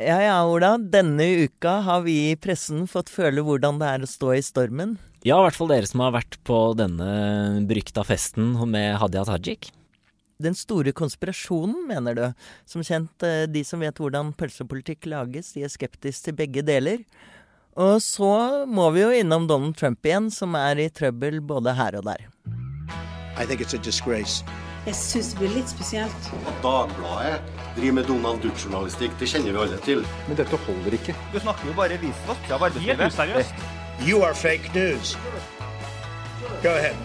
Ja ja, Ola. Denne uka har vi i pressen fått føle hvordan det er å stå i stormen. Ja, i hvert fall dere som har vært på denne berykta festen med Hadia Tajik. Den store konspirasjonen, mener du? Som kjent, eh, de som vet hvordan pølsepolitikk lages, de er skeptiske til begge deler. Og så må vi jo innom Donald Trump igjen, som er i trøbbel både her og der. I think it's a disgrace. Jeg syns det blir litt spesielt. At Dagbladet driver med Donald Duck-journalistikk, det kjenner vi alle til. Men dette holder ikke. Du snakker jo bare visvask av arbeidslivet. Helt useriøst. You are fake news. Go ahead.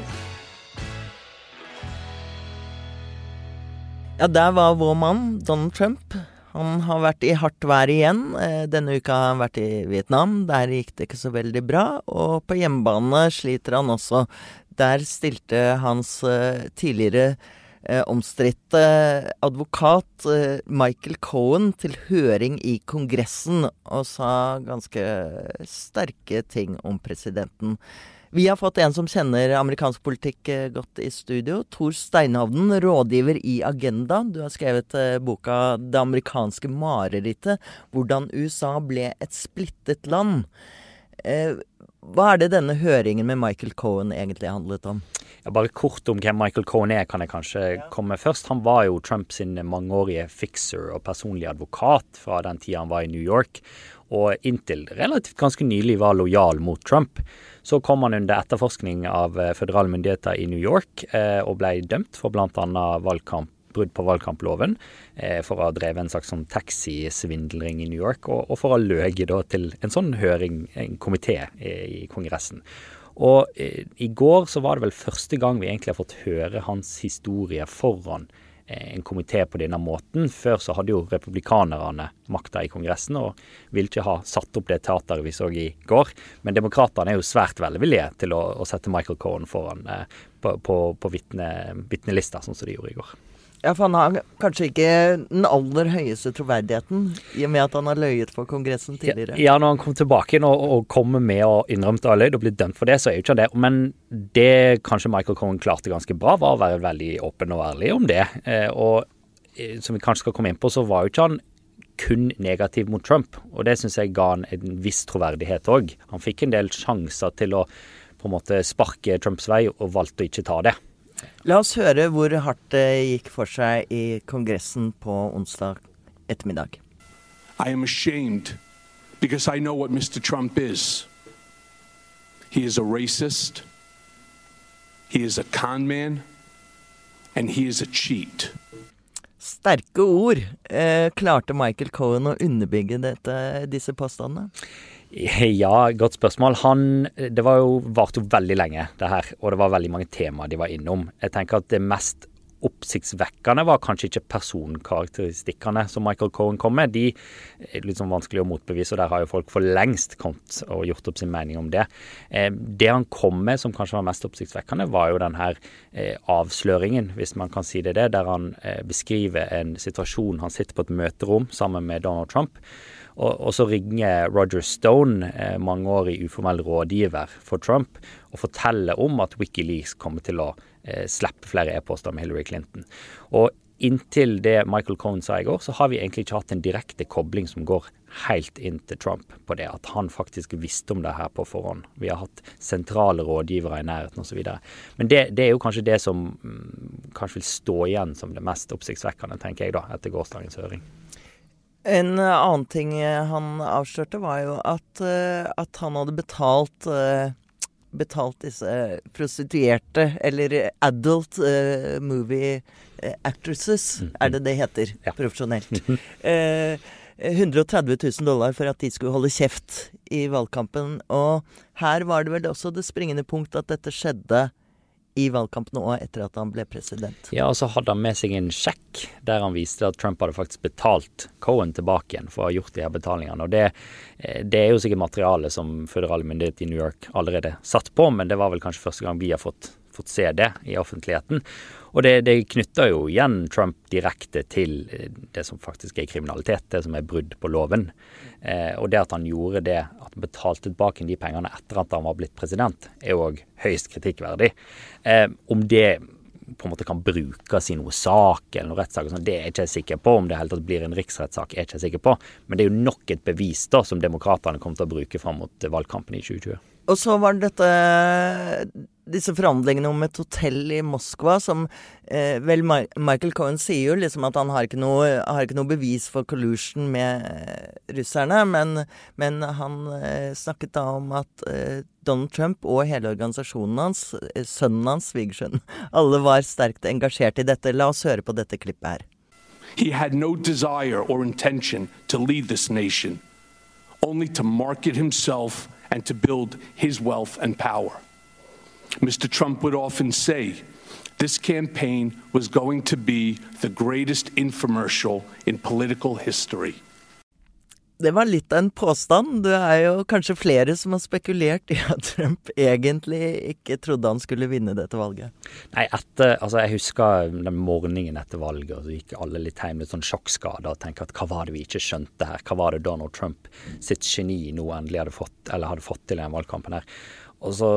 Ja, der var vår mann, Donald Trump. Han har vært i hardt vær igjen. Eh, Denne uka har han vært i Vietnam. Der gikk det ikke så veldig bra. Og på hjemmebane sliter han også. Der stilte hans eh, tidligere omstridte advokat eh, Michael Cohen til høring i Kongressen og sa ganske sterke ting om presidenten. Vi har fått en som kjenner amerikansk politikk eh, godt i studio. Tor Steinhovden, rådgiver i Agenda. Du har skrevet eh, boka 'Det amerikanske marerittet'. Hvordan USA ble et splittet land. Hva er det denne høringen med Michael Cohen egentlig handlet om? Ja, bare kort om hvem Michael Cohen er, kan jeg kanskje komme først. Han var jo Trumps mangeårige fixer og personlige advokat fra den tida han var i New York, og inntil relativt ganske nylig var lojal mot Trump. Så kom han under etterforskning av eh, føderale myndigheter i New York eh, og ble dømt for bl.a. valgkamp brudd på valgkamploven, eh, for å ha drevet en slags sånn taxisvindling i New York, og, og for å ha løyet til en sånn høring, en komité i Kongressen. Og eh, i går så var det vel første gang vi egentlig har fått høre hans historie foran eh, en komité på denne måten. Før så hadde jo republikanerne makta i Kongressen og ville ikke ha satt opp det teateret vi så i går. Men demokratene er jo svært velvillige til å, å sette Michael Cohen foran eh, på, på, på vitnelista, sånn som de gjorde i går. Ja, for han har kanskje ikke den aller høyeste troverdigheten, i og med at han har løyet for Kongressen tidligere. Ja, ja når han kom tilbake og, og kommer med og innrømte å ha løyet og blitt dømt for det, så er jo ikke han det. Men det kanskje Michael Cohen klarte ganske bra, var å være veldig åpen og ærlig om det. Eh, og eh, som vi kanskje skal komme inn på, så var jo ikke han kun negativ mot Trump, og det syns jeg ga han en viss troverdighet òg. Han fikk en del sjanser til å på en måte sparke Trumps vei, og valgte å ikke ta det. La oss høre hvor hardt det gikk for seg i Kongressen på onsdag ettermiddag. I am ashamed because I know what Mr. Trump is. He is a racist, he is a con man, and he is a cheat. Sterke ord. Eh, klarte Michael Cohen å underbygge dette, disse påstandene? Ja, godt spørsmål. Han Det var jo, varte jo veldig lenge, det her. Og det var veldig mange temaer de var innom. Jeg tenker at det mest oppsiktsvekkende var kanskje ikke personkarakteristikkene som Michael Cohen kom med. De er litt sånn vanskelig å motbevise, og der har jo folk for lengst kommet og gjort opp sin mening om det. Eh, det han kom med som kanskje var mest oppsiktsvekkende, var jo den her eh, avsløringen, hvis man kan si det det, der han eh, beskriver en situasjon han sitter på et møterom sammen med Donald Trump. Og, og, så ringer Roger Stone, eh, mangeårig uformell rådgiver for Trump, og forteller om at Wikileaks kommer til å eh, slippe flere e-poster med Hillary Clinton. Og inntil det Michael Cohen sa i går, så har vi egentlig ikke hatt en direkte kobling som går helt inn til Trump på det, at han faktisk visste om det her på forhånd. Vi har hatt sentrale rådgivere i nærheten osv. Men det, det, er jo kanskje det som mm, kanskje vil stå igjen som det mest oppsiktsvekkende, tenker jeg da, etter gårsdagens høring. En annen ting han avslørte, var jo at, eh, at han hadde betalt eh, betalt disse prostituerte, eller adult uh, movie actresses, mm. er det det heter ja. profesjonelt. Uh, 130 000 dollar for at de skulle holde kjeft i valgkampen. Og her var det vel også det springende punkt at dette skjedde i valgkampen og etter at han ble president. Ja, og så hadde han med seg en sjekk der han viste at Trump hadde faktisk betalt Cohen tilbake igjen for å ha gjort de her betalingene. Og det, eh, det er jo sikkert materiale som føderale myndigheter i New York allerede satt på, men det var vel kanskje første gang vi har fått, fått se det i offentligheten. Og det, det knytter jo igjen Trump direkte til eh, det som faktisk er kriminalitet, det som er brudd på loven. Eh, og det at han gjorde det, at han betalte tilbake de pengene etter at han var blitt president, er òg høyst kritikkverdig. Eh, om det på en måte kan brukes i noe sak eller noe rettssak. Sånn. Det er jeg ikke sikker på. Om det helt tatt blir en riksrettssak, er jeg ikke sikker på. Men det er jo nok et bevis da, som demokratene kommer til å bruke fram mot valgkampen i 2020. Og så var det dette disse forhandlingene om et hotell i Moskva som eh, Vel, Michael Cohen sier jo liksom at han har ikke noe, har ikke noe bevis for collusion med eh, russerne, men, men han eh, snakket da om at eh, Donald Trump og hele organisasjonen hans, eh, sønnen hans, svigersønnen, alle var sterkt engasjert i dette. La oss høre på dette klippet her. He had no desire or intention to lead this nation, only to market himself and to build his wealth and power. Mr. Trump would often say this campaign was going to be the greatest infomercial in political history. Det var litt av en påstand. Det er jo kanskje flere som har spekulert i at Trump egentlig ikke trodde han skulle vinne dette valget. Nei, etter, altså jeg husker den morgenen etter valget, og så gikk alle litt hjem med sånn sjokkskade og tenkte at hva var det vi ikke skjønte her? Hva var det Donald Trump sitt geni nå endelig hadde fått, eller hadde fått til i den valgkampen her? Og så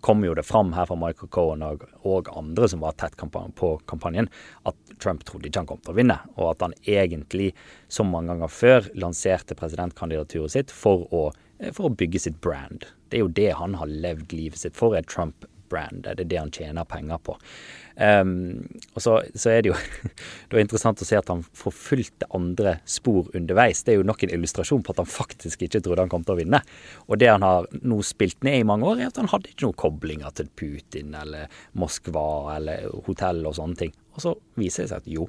kom jo det fram her fra Michael Cohen og, og andre som var tett kampan på kampanjen, at Trump trodde ikke han kom til å vinne, og at han egentlig, som mange ganger før, lanserte presidentkandidaturet sitt for å, for å bygge sitt brand. Det er jo det han har levd livet sitt for, er Trump brand. Det er det han tjener penger på. Um, og så, så, er det jo det er interessant å se at han forfulgte andre spor underveis. Det er jo nok en illustrasjon på at han faktisk ikke trodde han kom til å vinne. Og det han har nå spilt ned i mange år, er at han hadde ikke noen koblinger til Putin eller Moskva eller hotell og sånne ting. Og så viser det seg at jo,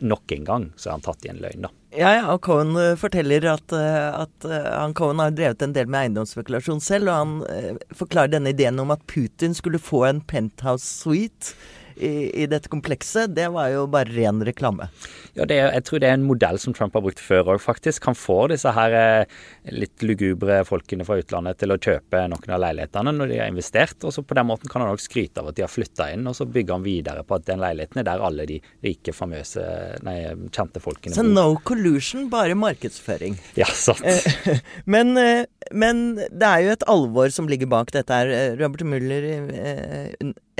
nok en gang så er han tatt i en løgn, da. Ja, ja, og Cohen uh, forteller at, uh, at uh, han Cohen har drevet en del med eiendomsspekulasjon selv, og han forklarer denne ideen om at Putin skulle få en penthouse suite i, i, dette komplekset, det var jo bare ren reklame. Ja, er, jeg tror det er en modell som Trump har brukt før òg, faktisk. Han får disse her eh, litt lugubre folkene fra utlandet til å kjøpe noen av leilighetene når de har investert. og så På den måten kan han òg skryte av at de har flytta inn, og så bygger han videre på at den leiligheten er der alle de rike, famøse, nei, kjente folkene bor. Så no collusion, bare markedsføring. Ja, sant. Eh, men, eh, men det er jo et alvor som ligger bak dette her. Robert Muller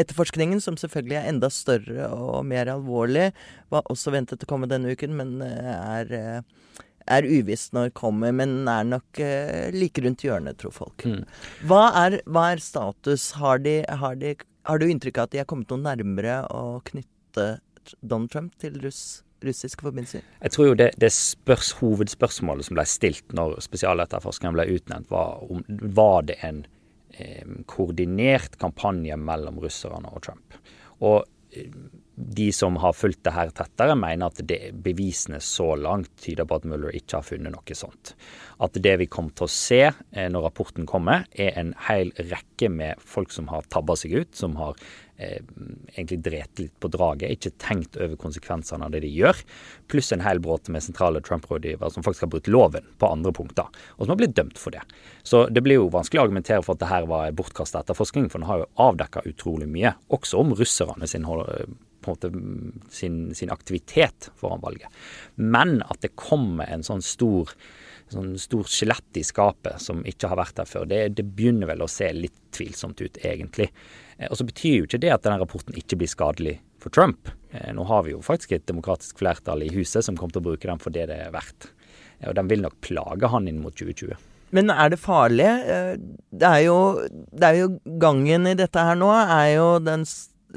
Etterforskningen, som selvfølgelig er enda større og mer alvorlig, var også ventet å komme denne uken, men eh, er, eh, er uvisst når det kommer. Men er nok uh, like rundt hjørnet, tror folk. Mm. Hva, er, hva, er, status? Har, de, har, de, har, du inntrykk av at de har kommet noe nærmere å knytte Donald Trump til russ? russiske forbindelser? Jeg tror jo det, det spørs, hovedspørsmålet som ble stilt når spesialetterforskeren ble utnevnt, var om var det en Eh, koordinert kampanje mellom russerne og Trump. Og eh, de som har fulgt det her tettere, mener at det, bevisene så langt tyder på at Mueller ikke har funnet noe sånt. At det vi kommer til å se eh, når rapporten kommer, er en hel rekke med folk som har tabba seg ut, som har egentlig dret litt på draget, ikke tenkt over konsekvensene av det de gjør, pluss en hel bråte med sentrale Trump-rådgivere som faktisk har brutt loven på andre punkter, og som har blitt dømt for det. Så det blir jo vanskelig å argumentere for at det her var bortkasta etterforskning, for den har jo avdekka utrolig mye, også om russerne sin på en måte sin, sin, aktivitet foran valget. Men at det kommer en sånn stor sånn stort skjelett i skapet som ikke har vært der før, det, det begynner vel å se litt tvilsomt ut, egentlig. Eh, og så betyr jo ikke det at denne rapporten ikke blir skadelig for Trump. Eh, nå har vi jo faktisk et demokratisk flertall i huset som kommer til å bruke den for det det er verdt. Eh, og den vil nok plage han inn mot 2020. Men er det farlig? Det er jo, det er jo gangen i dette her nå er jo den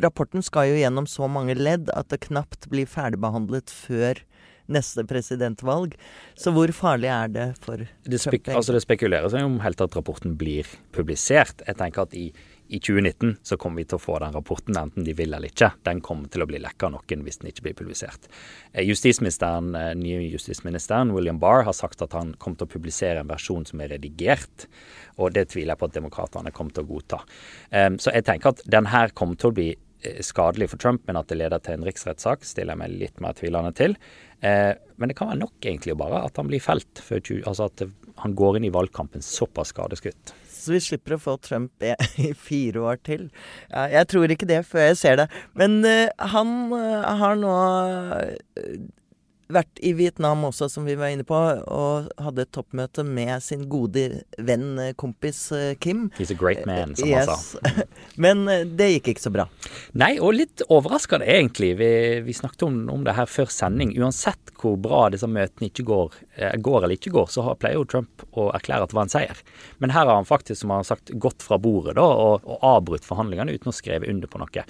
Rapporten skal jo gjennom så mange ledd at det knapt blir ferdigbehandlet før neste presidentvalg. Så hvor farlig er det for det Trump? Altså det spekuleres om helt at rapporten blir publisert. Jeg tenker at i i 2019 så kommer vi til å få den rapporten, enten de vil eller ikke. Den kommer til å bli lekka noen hvis den ikke blir publisert. Eh, justisministeren, eh, Nye justisministeren William Barr har sagt at han kommer til å publisere en versjon som er redigert, og det tviler jeg på at demokratene kommer til å godta. Eh, så jeg tenker at den her kommer til å bli skadelig for Trump, men at det leder til en riksrettssak, stiller jeg meg litt mer tvilende til. Men det kan være nok egentlig bare at han blir felt, altså at han går inn i valgkampen såpass skadeskutt så vi slipper å få Trump i, fire år til. Jeg tror ikke det før jeg ser det. Men uh, han uh, har nå uh, vært i Vietnam også, som vi var inne på, og hadde et toppmøte med sin gode venn, eh, kompis eh, Kim. He's a great man, som han sa. Men eh, det gikk ikke så bra. Nei, og litt overraskende egentlig. Vi, vi snakket om, om, det her før sending. Uansett hvor bra disse møtene ikke går, går eller ikke går, så pleier jo Trump å erklære at det var en seier. Men her har han faktisk, som han har sagt, gått fra bordet da, og, og avbrutt forhandlingene uten å skrive under på noe.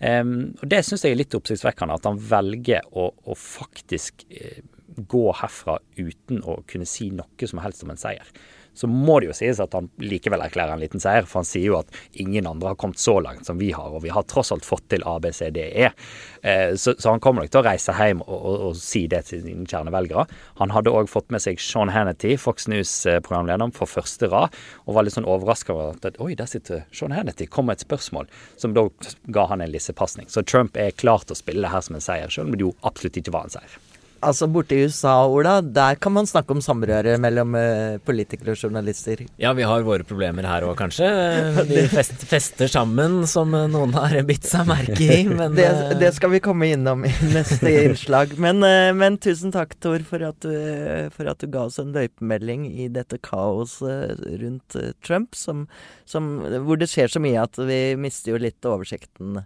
Um, og Det syns jeg er litt oppsiktsvekkende, at han velger å, å faktisk uh, gå herfra uten å kunne si noe som helst om en seier så må det jo sies at han likevel erklærer en liten seier. For han sier jo at ingen andre har kommet så langt som vi har, og vi har tross alt fått til ABCDE. Eh, så, han kommer nok til å reise hjem og, og, og si det til sine kjernevelgere. Han hadde òg fått med seg Sean Hannity, Fox News-programlederen, for første rad, og var litt sånn overraska over at oi, der sitter Sean Hannity, kom med et spørsmål, som da ga han en lissepasning. Så Trump er klar til å spille det her som en seier, selv om det jo absolutt ikke var en seier. Altså Borte i USA, Ola, der kan man snakke om samrøre mellom uh, politikere og journalister. Ja, vi har våre problemer her òg, kanskje. Vi fest, fester sammen, som noen har bitt seg merke i. Men, det, eh, det, skal vi komme innom i neste innslag. Men, uh, men tusen takk, Tor, for at, du, for at, du, ga oss en løypemelding i dette kaoset rundt Trump, som, som, hvor det skjer så mye at vi mister jo litt oversikten.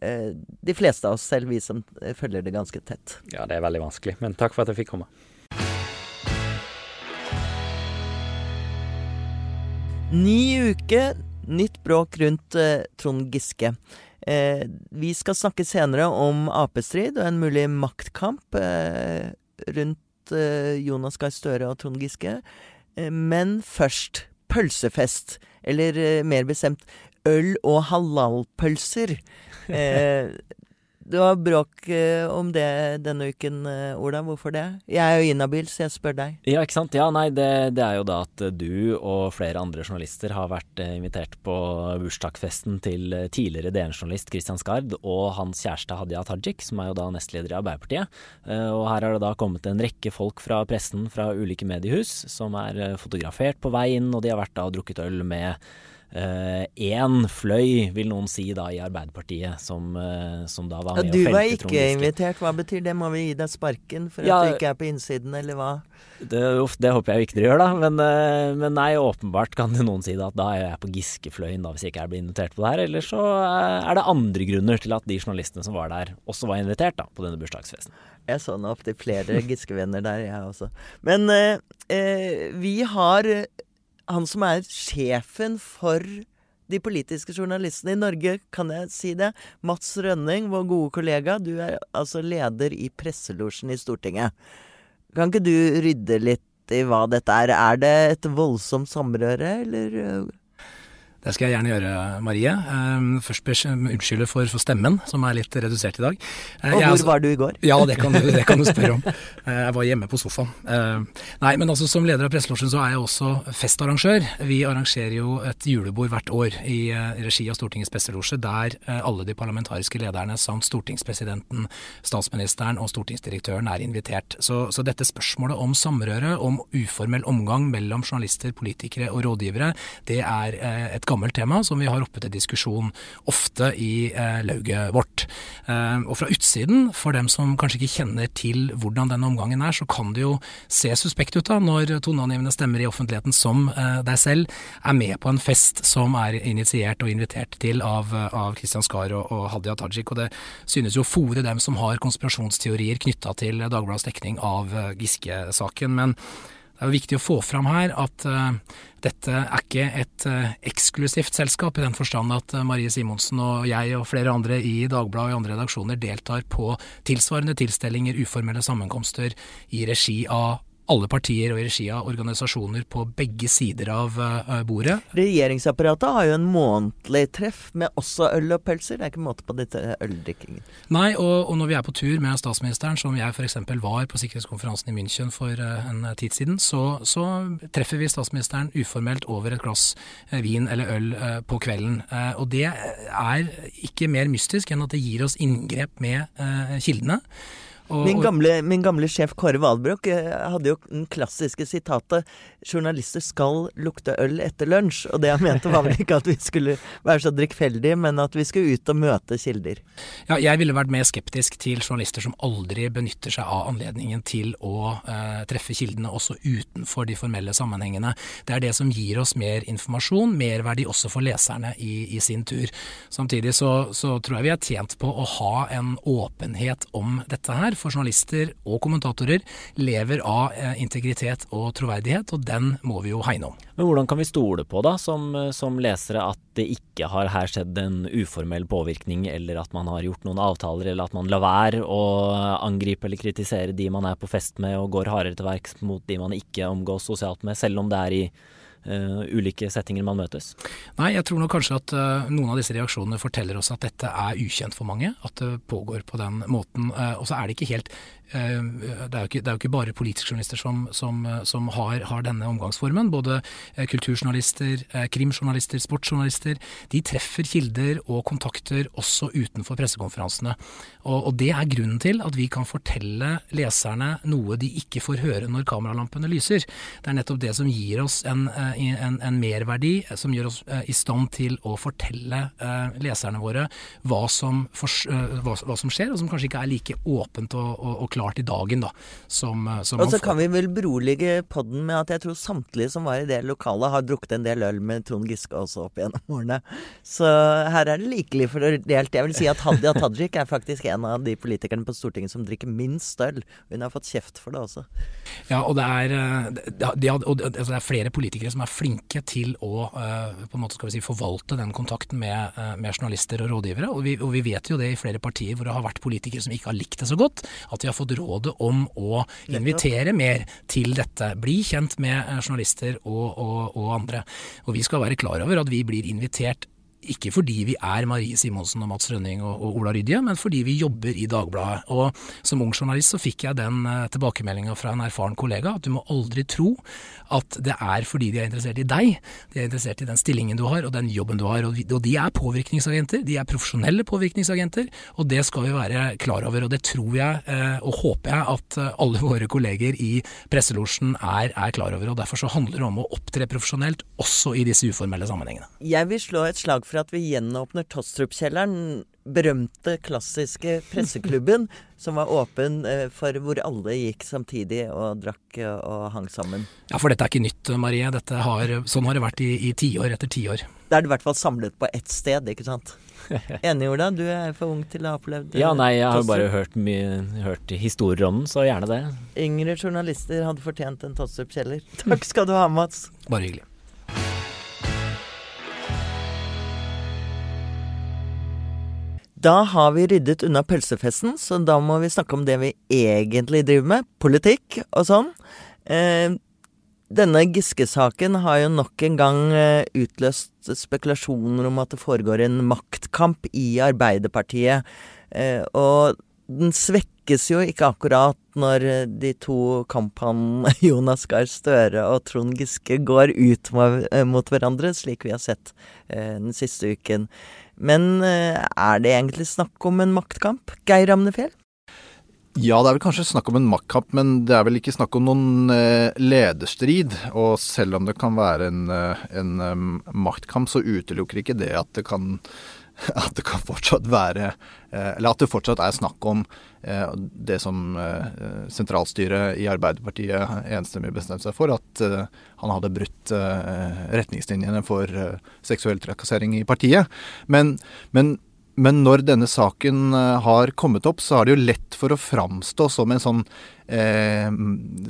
Eh, de fleste av oss, selv vi som eh, følger det ganske tett. Ja, det er veldig vanskelig. Men takk for at jeg fikk komme. Ny uke, nytt bråk rundt eh, Trond Giske. Eh, vi skal snakke senere om Ap-strid og en mulig maktkamp eh, rundt eh, Jonas Gahr Støre og Trond Giske. men først pølsefest, eller mer bestemt øl- og halalpølser. Eh, det var bråk eh, om det denne uken, eh, Ola. Hvorfor det? Jeg er jo inhabil, så jeg spør deg. Ja, ikke sant. Ja, nei, det, det, er jo da at du og flere andre journalister har vært invitert på bursdagsfesten til tidligere DN-journalist Christian Skard og hans kjæreste Hadia Tajik, som er jo da nestleder i Arbeiderpartiet. Og her har det da kommet en rekke folk fra pressen fra ulike mediehus som er fotografert på vei inn, og de har vært da og drukket øl med én uh, fløy, vil noen si da i Arbeiderpartiet, som, uh, som da var med ja, Du var ikke invitert, hva betyr det? Må vi gi deg sparken for ja, at du ikke er på innsiden, eller hva? Det, uff, det håper jeg ikke dere gjør, da. Men, uh, men, nei, åpenbart kan jo noen si da, at da er jeg på Giskefløyen da, hvis jeg ikke er blitt invitert på det her. Eller så er det andre grunner til at de journalistene som var der, også var invitert da, på denne bursdagsfesten. Jeg så nå opptil flere Giske-venner der, jeg også. Men vi har han som er sjefen for de politiske journalistene i Norge, kan jeg si det? Mats Rønning, vår gode kollega, du er altså leder i presselosjen i Stortinget. Kan ikke du rydde litt i hva dette er? Er det et voldsomt samrøre, eller det skal jeg gjerne gjøre, Marie. Ehm, først unnskylde for, for, stemmen, som er litt redusert i dag. Eh, Og hvor altså, var du i går? Ja, det kan, du, det kan, du, spørre om. Eh, jeg var hjemme på sofaen. Ehm, nei, men altså som leder av Presselosjen så er jeg også festarrangør. Vi arrangerer jo et julebord hvert år i eh, regi av Stortingets presselosje, der alle de parlamentariske lederne samt stortingspresidenten, statsministeren og stortingsdirektøren er invitert. Så, så dette spørsmålet om samrøre, om uformell omgang mellom journalister, politikere og rådgivere, det er et gammelt tema som vi har oppe til diskusjon ofte i eh, lauget vårt. Eh, og fra utsiden, for dem som kanskje ikke kjenner til hvordan denne omgangen er, så kan det jo se suspekt ut da, når toneangivende stemmer i offentligheten som eh, deg selv er med på en fest som er initiert og invitert til av, av Kristian Skar og, og Hadia Tajik. Og det synes jo å fòre dem som har konspirasjonsteorier knytta til Dagbladets dekning av eh, Giske-saken. men det er jo viktig å få fram her at uh, dette er ikke et uh, eksklusivt selskap, i den forstand at uh, Marie Simonsen og jeg og flere andre i Dagbladet og i andre redaksjoner deltar på tilsvarende tilstelninger, uformelle sammenkomster i regi av alle partier og i regi av organisasjoner på begge sider av uh, bordet. Regjeringsapparatet har jo en månedlig treff med også øl og pølser. Det er ikke måte på dette øldrikkingen. Nei, og, og, når vi er på tur med statsministeren, som jeg f.eks. var på sikkerhetskonferansen i München for uh, en tid siden, så, så, treffer vi statsministeren uformelt over et glass uh, vin eller øl på kvelden. og det er ikke mer mystisk enn at det gir oss inngrep med kildene. Og, min, gamle, min, gamle, sjef Kåre Valbrok eh, hadde jo den klassiske sitatet 'journalister skal lukte øl etter lunsj'. Og det han mente var vel ikke at vi skulle være så drikkfeldige, men at vi skulle ut og møte kilder. Ja, jeg ville vært mer skeptisk til journalister som aldri benytter seg av anledningen til å eh, treffe kildene også utenfor de formelle sammenhengene. Det er det som gir oss mer informasjon, merverdi også for leserne i, i sin tur. Samtidig så, så tror jeg vi er tjent på å ha en åpenhet om dette her for journalister og kommentatorer lever av eh, integritet og troverdighet, og den må vi jo hegne om. Men hvordan kan vi stole på da, som, som lesere, at det ikke har her skjedd en uformell påvirkning, eller at man har gjort noen avtaler, eller at man lar være å angripe eller kritisere de man er på fest med, og går hardere til verks mot de man ikke omgås sosialt med, selv om det er i uh, ulike settinger man møtes? Nei, jeg tror nok kanskje at uh, noen av disse reaksjonene forteller oss at dette er ukjent for mange. At det pågår på den måten. Uh, og så er det ikke helt Eh, det er, ikke, det er, jo ikke, bare politiske journalister som, som, som har, har, denne omgangsformen. Både eh, kulturjournalister, eh, krimjournalister, sportsjournalister. De treffer kilder og kontakter også utenfor pressekonferansene. Og, og, det er grunnen til at vi kan fortelle leserne noe de ikke får høre når kameralampene lyser. Det er nettopp det som gir oss en, en, en merverdi, som gjør oss i stand til å fortelle leserne våre hva som, hva, hva som skjer, og som kanskje ikke er like åpent og, og, og klart klart i dagen, da. Som, eh, som og så kan vi vel berolige podden med at jeg tror samtlige som var i det lokalet, har drukket en del øl med Trond Giske også opp gjennom årene. Så her er det likelig fordelt. Jeg vil si at Hadia Tajik er faktisk en av de politikerne på Stortinget som drikker minst øl. Hun har fått kjeft for det også. Ja, og det er, de det, det, altså det er flere politikere som er flinke til å uh, på en måte skal vi si, forvalte den kontakten med, med journalister og rådgivere. Og vi, og vi, vet jo det i flere partier hvor det har vært politikere som ikke har likt det så godt. At de har fått fått rådet om å invitere mer til dette. Bli kjent med eh, journalister og, og, og andre. Og vi skal være klar over at vi blir invitert ikke fordi vi er Marie Simonsen og Mats Rønning og, og Ola Rydje, men fordi vi jobber i Dagbladet. Og som ung journalist så fikk jeg den uh, tilbakemeldinga fra en erfaren kollega at du må aldri tro at det er fordi de er interessert i deg, de er interessert i den stillingen du har og den jobben du har. Og, og de er påvirkningsagenter, de er profesjonelle påvirkningsagenter, og det skal vi være klar over. Og det tror jeg uh, og håper jeg at uh, alle våre kolleger i presselosjen er, er klar over. og Derfor så handler det om å opptre profesjonelt også i disse uformelle sammenhengene. Jeg vil slå et slag for at vi gjenåpner Tostrup-kjelleren. Berømte, klassiske presseklubben som var åpen eh, for hvor alle gikk samtidig og drakk og hang sammen. Ja, for dette er ikke nytt, Marie. Har, sånn har det vært i, i tiår etter tiår. Da er det i hvert fall samlet på ett sted, ikke sant? Enig, Ola? Du er for ung til å ha opplevd Ja, nei, jeg har bare hørt, mye, hørt historier om den, så gjerne det. Yngre journalister hadde fortjent en Tostrup-kjeller. Takk skal du ha, Mats. Bare hyggelig. Da har vi ryddet unna pølsefesten, så da må vi snakke om det vi egentlig driver med. Politikk og sånn. Eh, denne Giske-saken har jo nok en gang eh, utløst spekulasjoner om at det foregår en maktkamp i Arbeiderpartiet. Eh, og den svekkes jo ikke akkurat når de to kamphannene Jonas Gahr Støre og Trond Giske går ut mot hverandre, slik vi har sett den siste uken. Men eh, er det egentlig snakk om en maktkamp? Geir Amnefjell? Ja, det er vel kanskje snakk om en maktkamp, men det er vel ikke snakk om noen eh, lederstrid. Og selv om det kan være en, eh, en maktkamp, så utelukker ikke det at det kan at det kan fortsatt være Eller at det fortsatt er snakk om det som sentralstyret i Arbeiderpartiet enstemmig bestemte seg for, at han hadde brutt retningslinjene for seksuell trakassering i partiet. Men, men men når denne saken har kommet opp, så er det jo lett for å framstå som en sånn eh,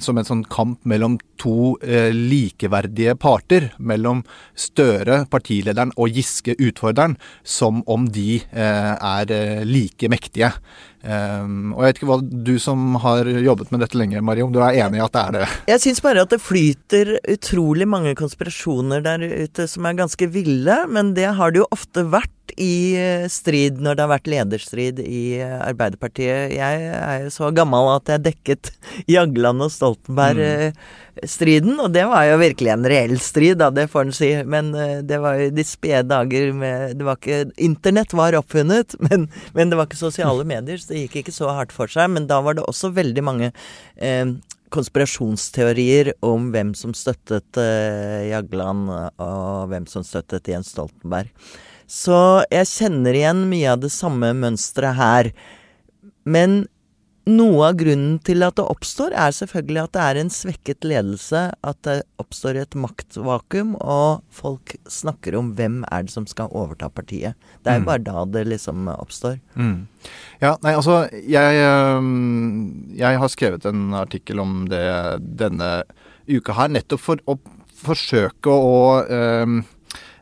som en sånn kamp mellom to eh, likeverdige parter. Mellom Støre, partilederen, og Giske, utfordreren. Som om de eh, er eh, like mektige. Um, og jeg vet ikke hva du som har jobbet med dette lenge, Marie, om du er enig i at det er det? Jeg syns bare at det flyter utrolig mange konspirasjoner der ute som er ganske ville, men det har det jo ofte vært vært i eh, strid når det har vært lederstrid i eh, Arbeiderpartiet. Jeg er jo så gammel at jeg dekket Jagland og Stoltenberg-striden, og det var jo virkelig en reell strid, da, det får en si. Men eh, det var jo de spede dager med Det var ikke Internett var oppfunnet, men, men det var ikke sosiale medier, så det gikk ikke så hardt for seg. Men da var det også veldig mange eh, konspirasjonsteorier om hvem som støttet uh, Jagland og hvem som støttet Jens Stoltenberg. Så jeg kjenner igjen mye av det samme mønsteret her. Men noe av grunnen til at det oppstår, er selvfølgelig at det er en svekket ledelse. At det oppstår et maktvakuum, og folk snakker om hvem er det som skal overta partiet. Det er jo Mm. bare da det liksom oppstår. Mm. Ja, nei, altså jeg, jeg har skrevet en artikkel om det denne uka her, nettopp for å forsøke å eh,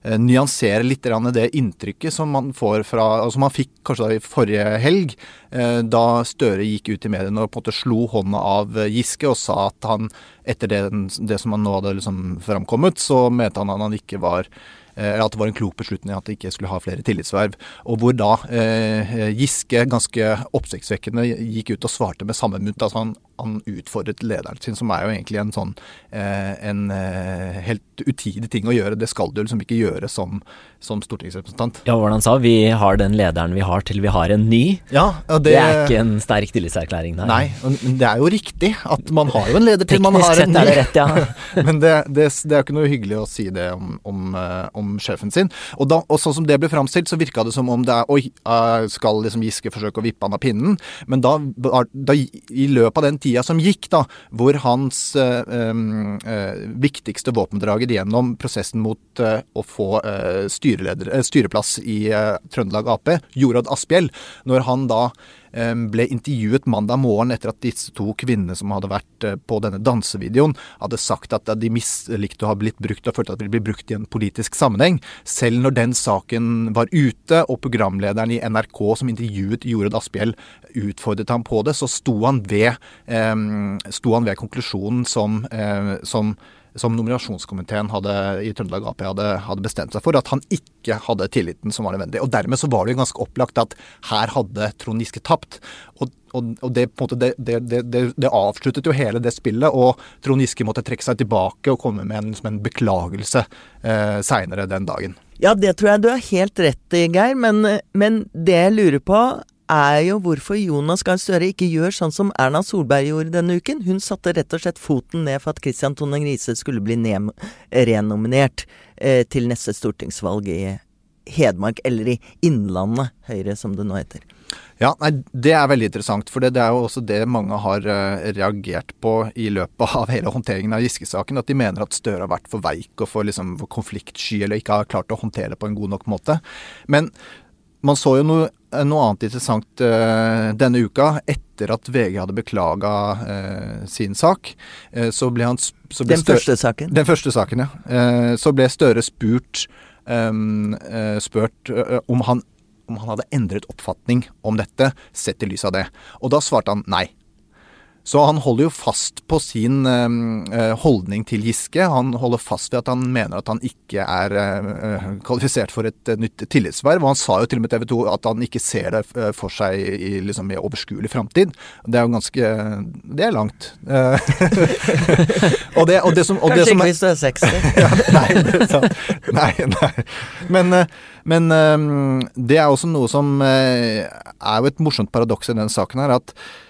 nyansere litt det inntrykket som man får fra altså man fikk kanskje da i forrige helg, eh, da Støre gikk ut i mediene og på en måte slo hånda av eh, Giske og sa at han etter det, det som han nå hadde liksom framkommet, så mente han at han ikke var eh, at det var en klok beslutning at de ikke skulle ha flere tillitsverv. Og hvor da eh, Giske ganske oppsiktsvekkende gikk ut og svarte med samme mynt. Altså han, han utfordret lederen sin, som er jo egentlig en sånn eh, en eh, helt utidig ting å gjøre. Det skal du liksom ikke gjøre som, som stortingsrepresentant. Ja, hvordan han sa, vi har den lederen vi har til vi har en ny. Ja, og det, er ikke en sterk tillitserklæring, der. Nei, men det er jo riktig at man har jo en leder til man har en sett er ny. det rett, ja. Men det, det, det er jo ikke noe hyggelig å si det om, om, eh, om sjefen sin. Og, da, og sånn som det ble framstilt, så virka det som om det er Oi, skal liksom Giske forsøke å vippe han av pinnen? Men da, da i løpet av den tida som gikk, da, hvor hans eh, eh, viktigste våpendrager gjennom prosessen mot eh, å få styreplass i Trøndelag Ap, Jorodd Asphjell, når han da ble intervjuet mandag morgen etter at disse to kvinnene som hadde vært eh, på denne dansevideoen, hadde sagt at de mislikte å ha blitt brukt og følte at de ble brukt i en politisk sammenheng. Selv når den saken var ute og programlederen i NRK som intervjuet Jorodd Asphjell utfordret ham på det, så sto han ved, sto han ved konklusjonen som, eh, som som nominasjonskomiteen hadde, i Trøndelag Ap hadde, hadde bestemt seg for, at han ikke hadde tilliten som var nødvendig. Og Dermed så var det jo ganske opplagt at her hadde Trond Giske tapt. Og, og, og det, måte, det, det, det, avsluttet jo hele det spillet, og Trond Giske måtte trekke seg tilbake og komme med en, en beklagelse eh, seinere den dagen. Ja, det tror jeg du har helt rett i, Geir. Men, men det jeg lurer på, er jo hvorfor Jonas Gahr Støre ikke gjør sånn som Erna Solberg gjorde denne uken. Hun satte rett og slett foten ned for at Christian Tonning Riise skulle bli renominert eh, til neste stortingsvalg i Hedmark, eller i Innlandet Høyre, som det nå heter. Ja, nei, Det er veldig interessant, for det, det er jo også det mange har uh, reagert på i løpet av hele håndteringen av Giske-saken. At de mener at Støre har vært for veik og for, liksom, for konfliktsky, eller ikke har klart å håndtere det på en god nok måte. Men man så jo noe, noe annet interessant uh, denne uka. Etter at VG hadde beklaga uh, sin sak, uh, så ble han så ble Den Støre- første saken? Den første saken, ja. Eh, så ble Støre spurt, um, eh, spurt eh, om, han, om han hadde endret oppfatning om dette, sett i lys av det. Og da svarte han nei. Så han holder jo fast på sin eh, holdning til Giske. Han holder fast ved at han mener at han ikke er eh, kvalifisert for et eh, nytt tillitsverv. Og han sa jo til og med TV 2 at han ikke ser det eh, for seg i, liksom, i overskuelig framtid. Det er jo ganske Det er langt. Eh, og det, og det som, og det Kanskje som ikke hvis du er 60. ja, nei, nei, nei. Men, eh, men eh, det er også noe som eh, er jo et morsomt paradoks i den saken her. at Eh,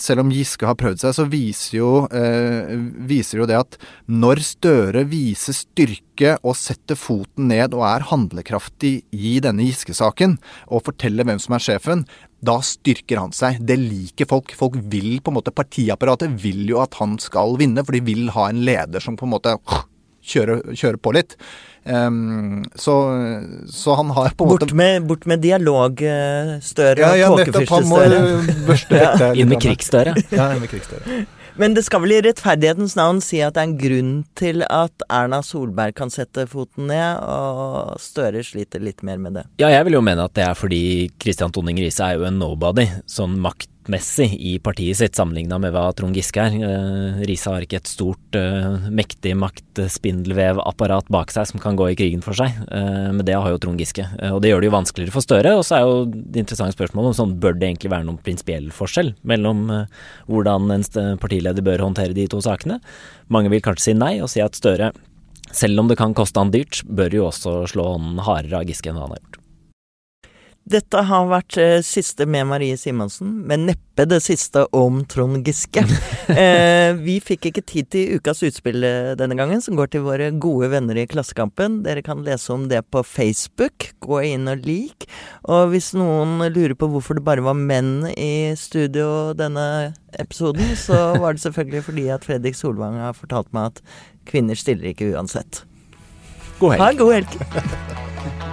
selv om Giske har prøvd seg, så viser jo, eh, viser jo det at når Støre viser styrke og setter foten ned og er handlekraftig i denne Giske-saken, og forteller hvem som er sjefen, da styrker han seg. Det liker folk. Folk vil på en måte Partiapparatet vil jo at han skal vinne, for de vil ha en leder som på en måte kjører, kjører på litt. Ehm, så, så han har på en måte Bort med, bort med dialog, eh, Støre. Ja, ja, nettopp. Han må børste vekk det. Inn med krigsstøre. Ja, inn med krigsstøre. Men det skal vel i rettferdighetens navn si at det er en grunn til at Erna Solberg kan sette foten ned, og Støre sliter litt mer med det. Ja, jeg vil jo mene at det er fordi Christian Tonning Riise er jo en nobody, sånn makt maktmessig i partiet sitt, sammenligna med hva Trond Giske er. Eh, Risa har ikke et stort, eh, mektig maktspindelvevapparat bak seg som kan gå i krigen for seg, eh, men det har jo Trond Giske. Eh, og det gjør det jo vanskeligere for Støre. Og så er jo det interessante spørsmålet om sånn bør det egentlig være noen prinsipiell forskjell mellom eh, hvordan en partileder bør håndtere de to sakene. Mange vil kanskje si nei, og si at Støre, selv om det kan koste han dyrt, bør jo også slå hånden hardere av Giske enn hva han har gjort. Dette har vært eh, siste med Marie Simonsen, men neppe det siste om Trond Giske. eh, vi fikk ikke tid til ukas utspill eh, denne gangen, som går til våre gode venner i Klassekampen. Dere kan lese om det på Facebook. Gå inn og lik. Og hvis noen lurer på hvorfor det bare var menn i studio denne episoden, så var det selvfølgelig fordi at Fredrik Solvang har fortalt meg at kvinner stiller ikke uansett. God helg. Ha en god helg.